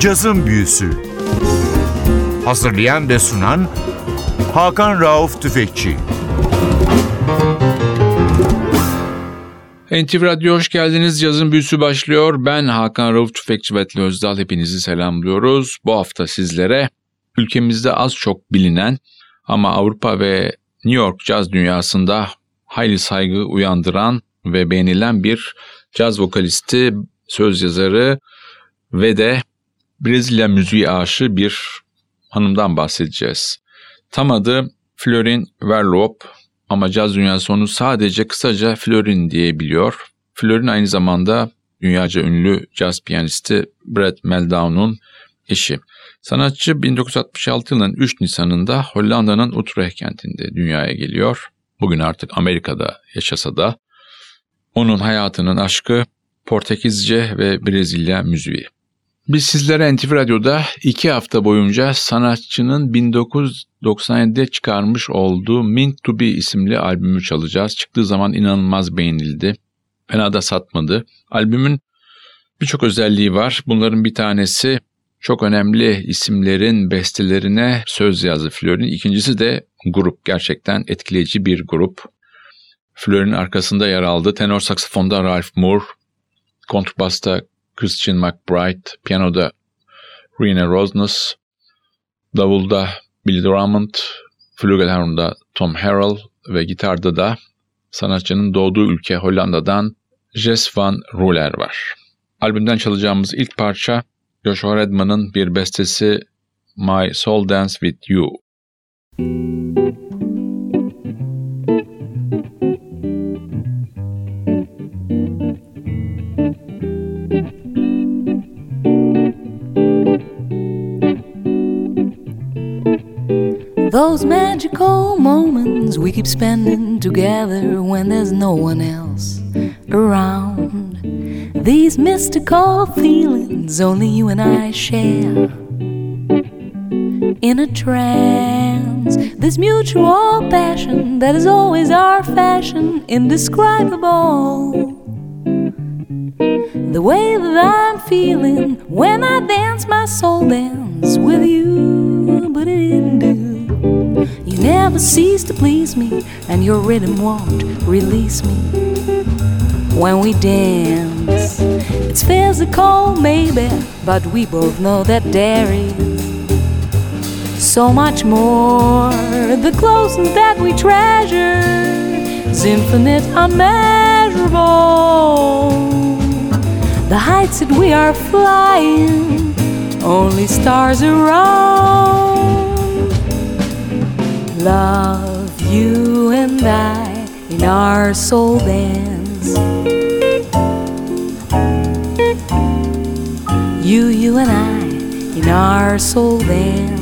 Cazın Büyüsü Hazırlayan ve sunan Hakan Rauf Tüfekçi NTV Radyo hoş geldiniz. Cazın Büyüsü başlıyor. Ben Hakan Rauf Tüfekçi Betli Özdal. Hepinizi selamlıyoruz. Bu hafta sizlere ülkemizde az çok bilinen ama Avrupa ve New York caz dünyasında hayli saygı uyandıran ve beğenilen bir caz vokalisti, söz yazarı ve de Brezilya müziği aşığı bir hanımdan bahsedeceğiz. Tam adı Florin Verloop ama caz dünyası onu sadece kısaca Florin diye biliyor. Florin aynı zamanda dünyaca ünlü caz piyanisti Brad Meldau'nun eşi. Sanatçı 1966 yılının 3 Nisan'ında Hollanda'nın Utrecht kentinde dünyaya geliyor. Bugün artık Amerika'da yaşasa da onun hayatının aşkı Portekizce ve Brezilya müziği. Biz sizlere NTV Radyo'da iki hafta boyunca sanatçının 1997'de çıkarmış olduğu Mint to Be isimli albümü çalacağız. Çıktığı zaman inanılmaz beğenildi. Fena da satmadı. Albümün birçok özelliği var. Bunların bir tanesi çok önemli isimlerin bestelerine söz yazdı Flör'ün. İkincisi de grup. Gerçekten etkileyici bir grup. Flör'ün arkasında yer aldı. Tenor saksafonda Ralph Moore, kontrbasta Christian McBride, piyanoda Rena Rosnes, davulda Billy Drummond, flügelhorn'da Tom Harrell ve gitarda da sanatçının doğduğu ülke Hollanda'dan Jess van Ruler var. Albümden çalacağımız ilk parça Joshua Redman'ın bir bestesi My Soul Dance With You. Those magical moments we keep spending together when there's no one else around. These mystical feelings only you and I share. In a trance, this mutual passion that is always our fashion, indescribable. The way that I'm feeling when I dance my soul dance with you, never cease to please me, and your rhythm won't release me when we dance. It's physical, maybe, but we both know that there is so much more. The closeness that we treasure is infinite, unmeasurable. The heights that we are flying, only stars around. Love you and I in our soul dance. You, you and I in our soul dance.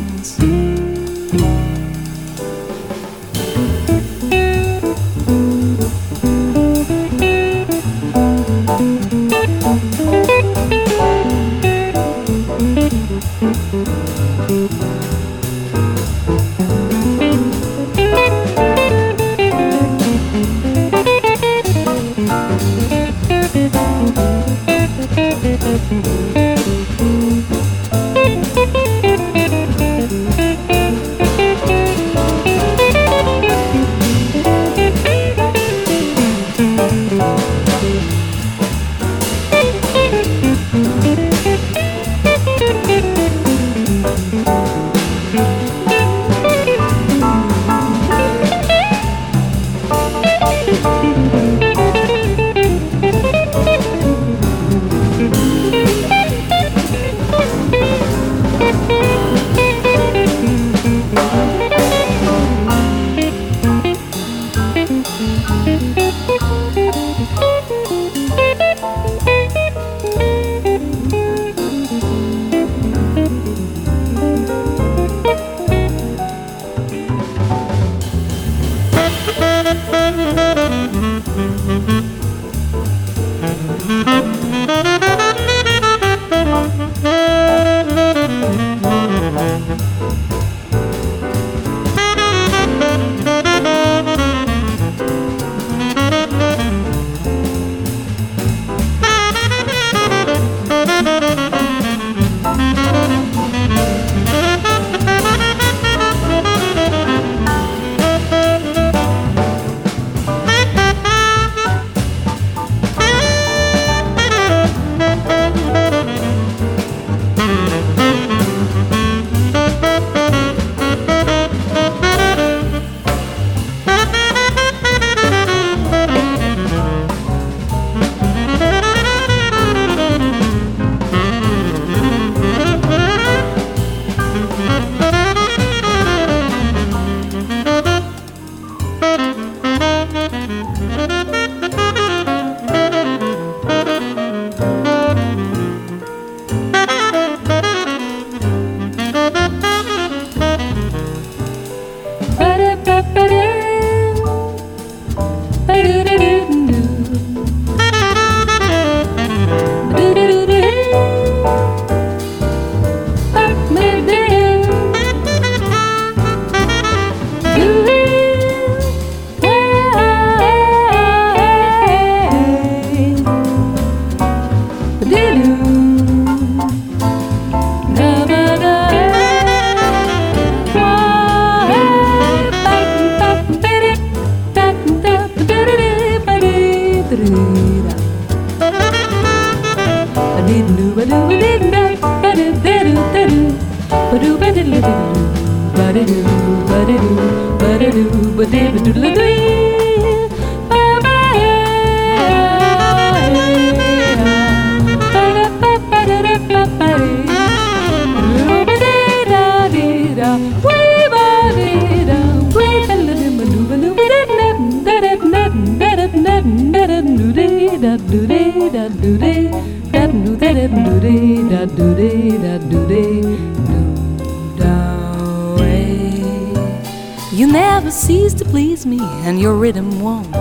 You never cease to please me, and your rhythm won't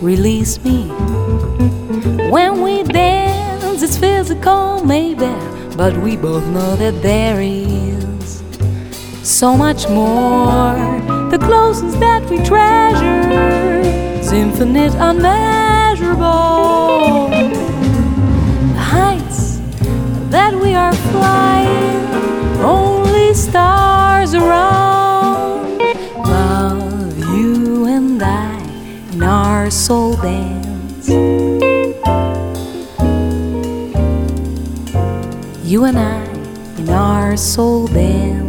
release me. When we dance, it's physical, maybe, but we both know that there is so much more. The closeness that we treasure is infinite, unmeasurable. Flying, only stars around. Love you and I in our soul dance. You and I in our soul dance.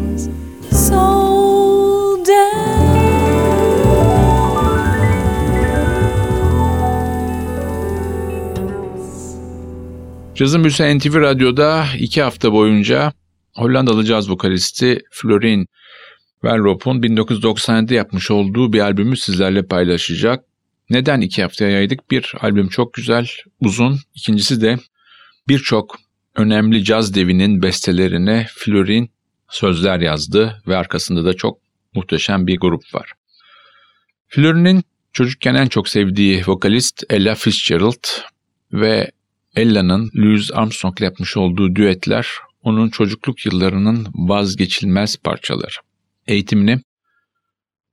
Cazın Büyüsü NTV Radyo'da iki hafta boyunca Hollandalı caz vokalisti Florin Verrop'un 1997'de yapmış olduğu bir albümü sizlerle paylaşacak. Neden iki haftaya yaydık? Bir, albüm çok güzel, uzun. İkincisi de birçok önemli caz devinin bestelerine Florin sözler yazdı ve arkasında da çok muhteşem bir grup var. Florin'in çocukken en çok sevdiği vokalist Ella Fitzgerald ve Ella'nın Louis Armstrong'la yapmış olduğu düetler onun çocukluk yıllarının vazgeçilmez parçaları. Eğitimini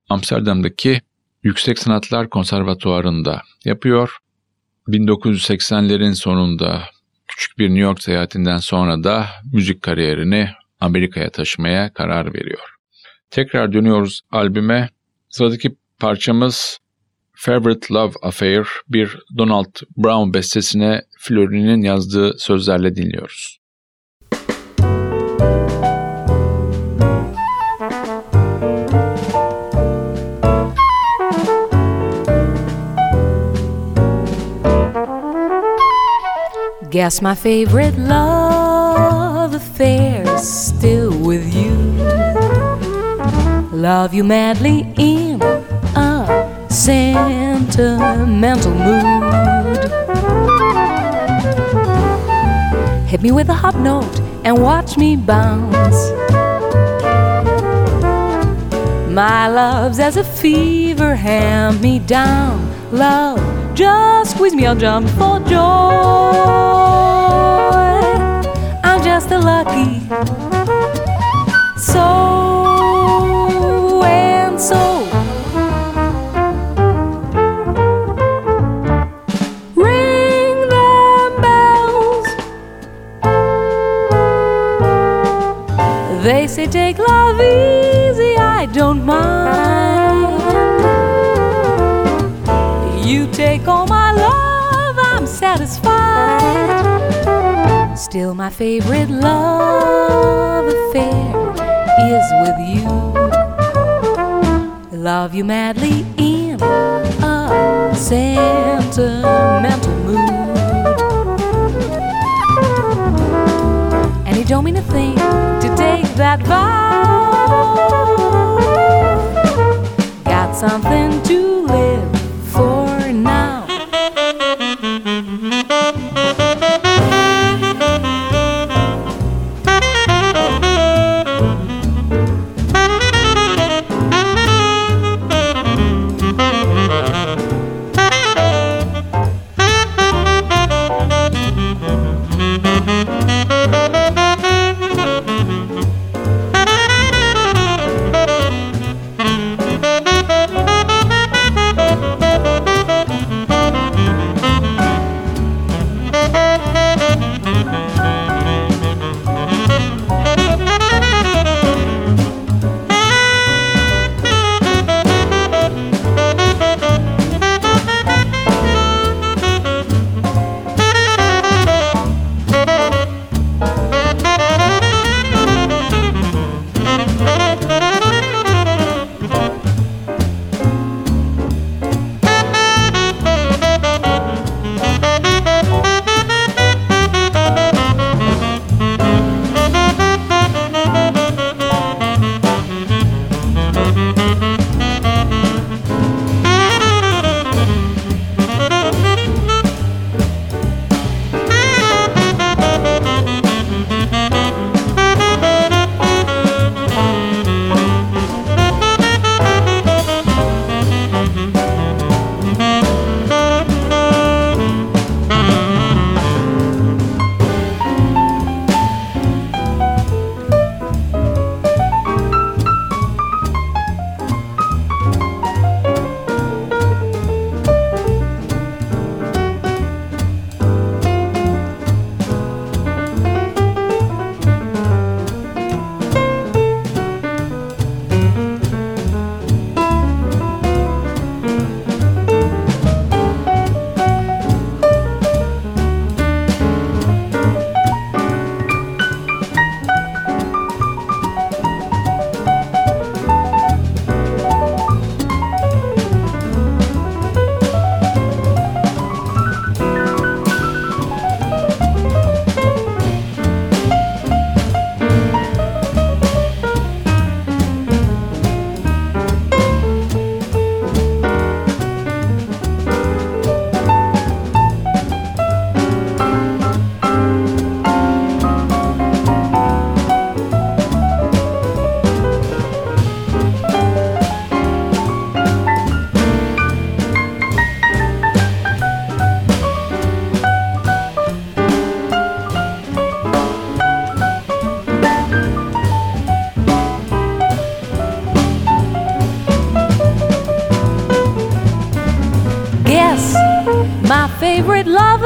Amsterdam'daki Yüksek Sanatlar Konservatuvarı'nda yapıyor. 1980'lerin sonunda küçük bir New York seyahatinden sonra da müzik kariyerini Amerika'ya taşımaya karar veriyor. Tekrar dönüyoruz albüme. Sıradaki parçamız Favorite Love Affair bir Donald Brown bestesine Florin'in yazdığı sözlerle dinliyoruz. Guess my favorite love affair is still with you. Love you madly in sentimental mood. Hit me with a hot note and watch me bounce. My love's as a fever, hand me down. Love, just squeeze me, I'll jump for joy. I'm just a lucky soul take love easy, I don't mind. You take all my love, I'm satisfied. Still, my favorite love affair is with you. Love you madly in a sentimental mood. It don't mean a thing to take that vow. Got something to live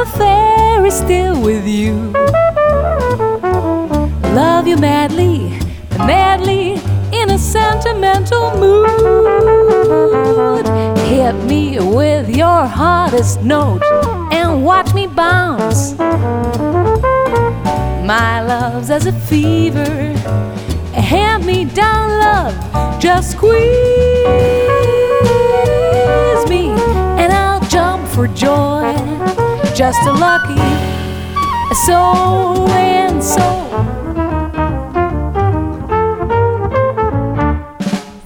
affair is still with you. Love you madly, madly in a sentimental mood. Hit me with your hardest note and watch me bounce. My love's as a fever, a hand me down love, just squeeze me and I'll jump for joy. Just a lucky so and so.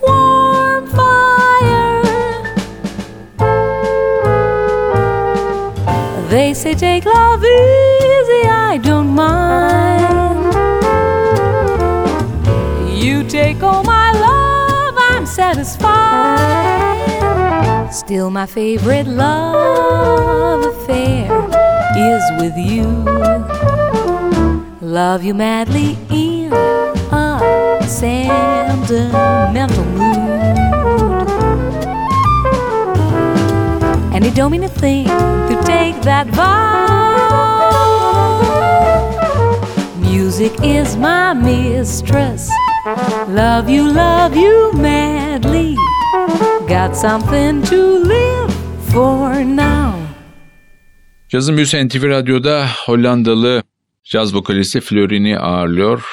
Warm fire. They say take love easy, I don't mind. You take all my love, I'm satisfied. Still, my favorite love affair is with you. Love you madly in a sentimental mood. And it don't mean a thing to take that vow. Music is my mistress. Love you, love you madly. Got something to live for now. Cazın Büyüsü NTV Radyo'da Hollandalı caz vokalisti Florin'i ağırlıyor.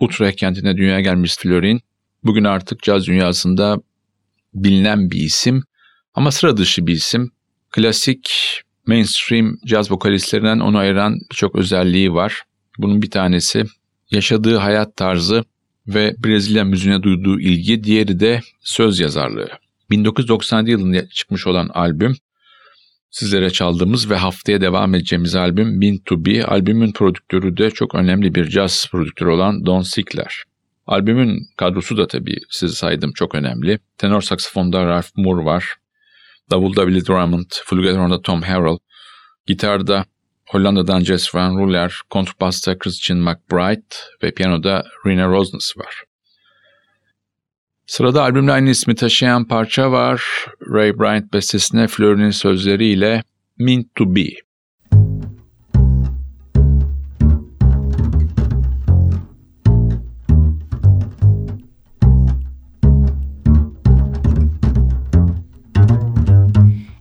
Utrecht kentine dünyaya gelmiş Florin. Bugün artık caz dünyasında bilinen bir isim ama sıra dışı bir isim. Klasik mainstream caz vokalistlerinden onu ayıran birçok özelliği var. Bunun bir tanesi yaşadığı hayat tarzı ve Brezilya müziğine duyduğu ilgi, diğeri de söz yazarlığı. 1997 yılında çıkmış olan albüm sizlere çaldığımız ve haftaya devam edeceğimiz albüm Bin To Be. Albümün prodüktörü de çok önemli bir caz prodüktörü olan Don Sickler. Albümün kadrosu da tabii sizi saydım çok önemli. Tenor saksafonda Ralph Moore var. Davulda Billy Drummond, flügelhornda Tom Harrell, gitarda Hollanda'dan Jess Van Ruller, kontrbasta Christian McBride ve piyanoda Rina Rosnes var. Sırada albümle aynı ismi taşıyan parça var. Ray Bryant bestesine Fleury'nin sözleriyle Meant to Be.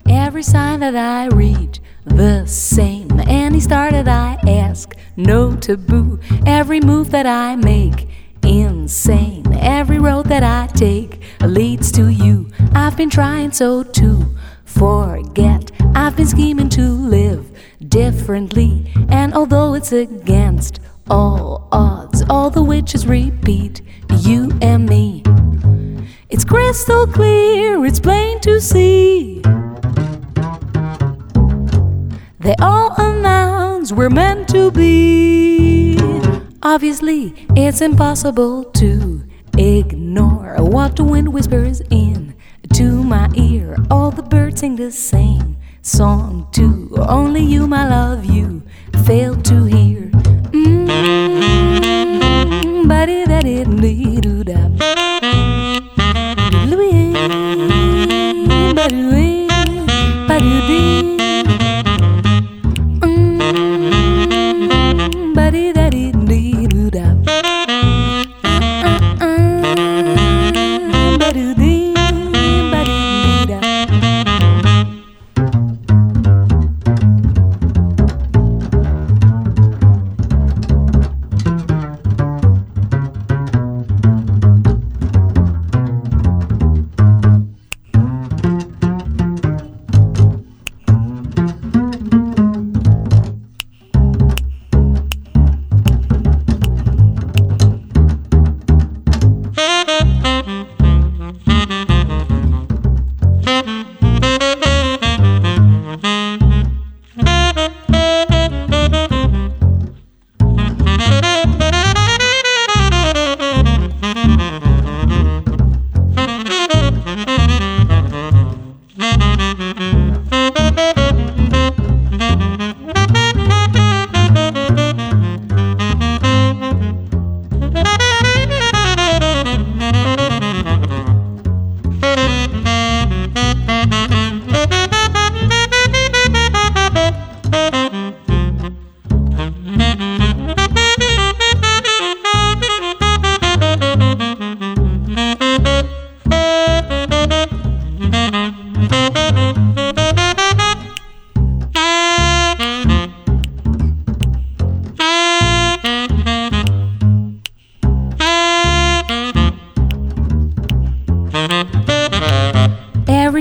Every sign that I read the same. Ask, no taboo. Every move that I make, insane. Every road that I take leads to you. I've been trying so to forget. I've been scheming to live differently. And although it's against all odds, all the witches repeat you and me. It's crystal clear, it's plain to see. They all announce we're meant to be. Obviously, it's impossible to ignore what the wind whispers in to my ear. All the birds sing the same song too. Only you, my love, you fail to hear. Mm, da.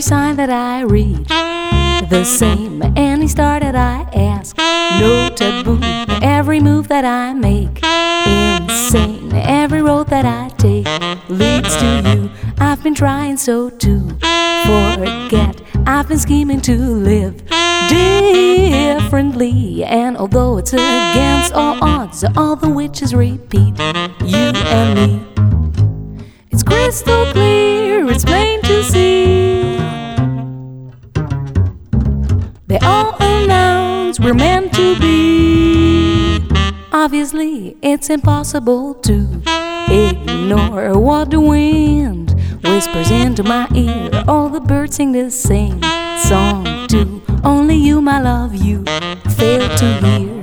Every sign that I read, the same. Any star that I ask, no taboo. Every move that I make, insane. Every road that I take leads to you. I've been trying so to forget. I've been scheming to live differently. And although it's against all odds, all the witches repeat you and me. It's crystal clear, it's plain to see. They all announce we're meant to be. Obviously, it's impossible to ignore what the wind whispers into my ear. All the birds sing the same song too. Only you, my love, you fail to hear.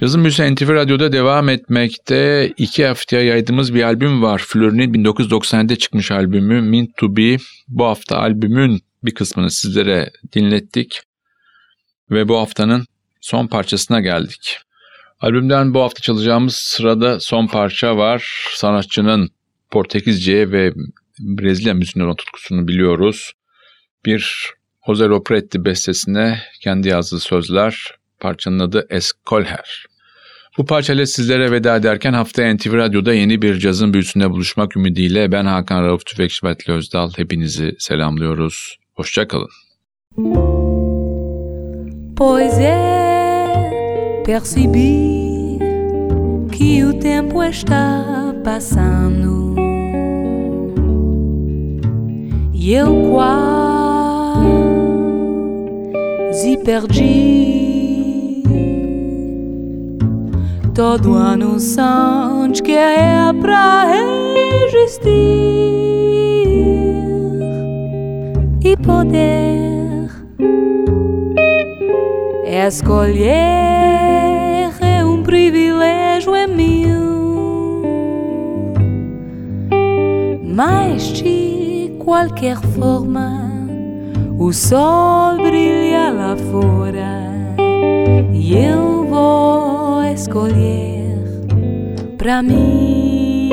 Cazın Büyüsü NTV Radyo'da devam etmekte. İki haftaya yaydığımız bir albüm var. Flör'ün 1997'de çıkmış albümü Mint To Be. Bu hafta albümün bir kısmını sizlere dinlettik. Ve bu haftanın son parçasına geldik. Albümden bu hafta çalacağımız sırada son parça var. Sanatçının Portekizce ve Brezilya müziğinden tutkusunu biliyoruz. Bir Jose Lopretti bestesine kendi yazdığı sözler, parçanın adı Escolher. Bu parçayla sizlere veda ederken haftaya NTV Radyo'da yeni bir cazın büyüsünde buluşmak ümidiyle ben Hakan Rauf Tüfekçi Özdal hepinizi selamlıyoruz. Hoşçakalın. Pois é, percebi que o tempo está passando. E eu quase perdi todo a noção que é pra resistir e poder escolher é um privilégio é meu, mas de qualquer forma o sol brilha lá fora e eu vou escolher pra mim.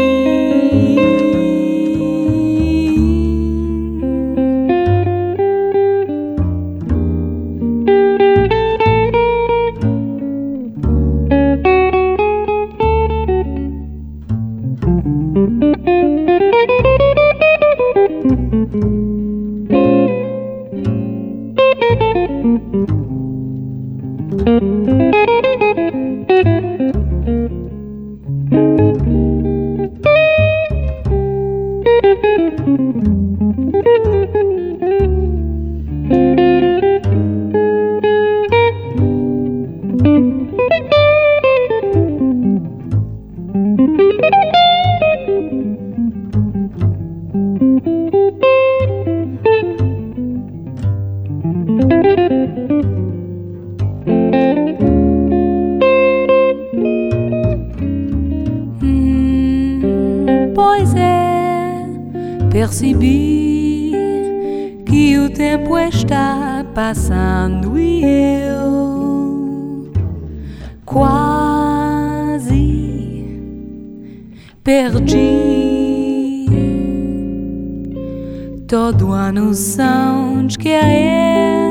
Noção de que é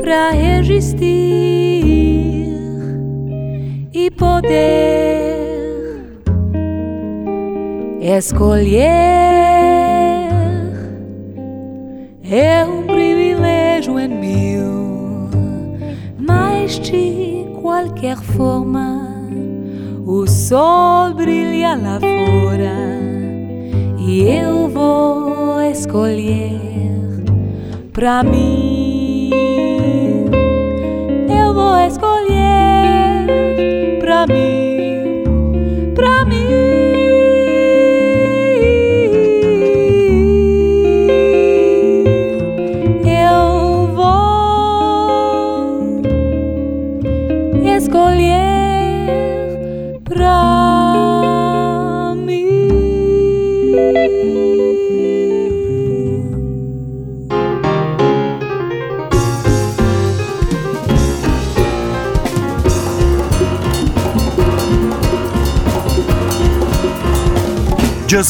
pra resistir e poder escolher. É um privilégio é meu, mas de qualquer forma o sol brilha lá fora e eu vou escolher pra mim. Eu vou escolher pra mim,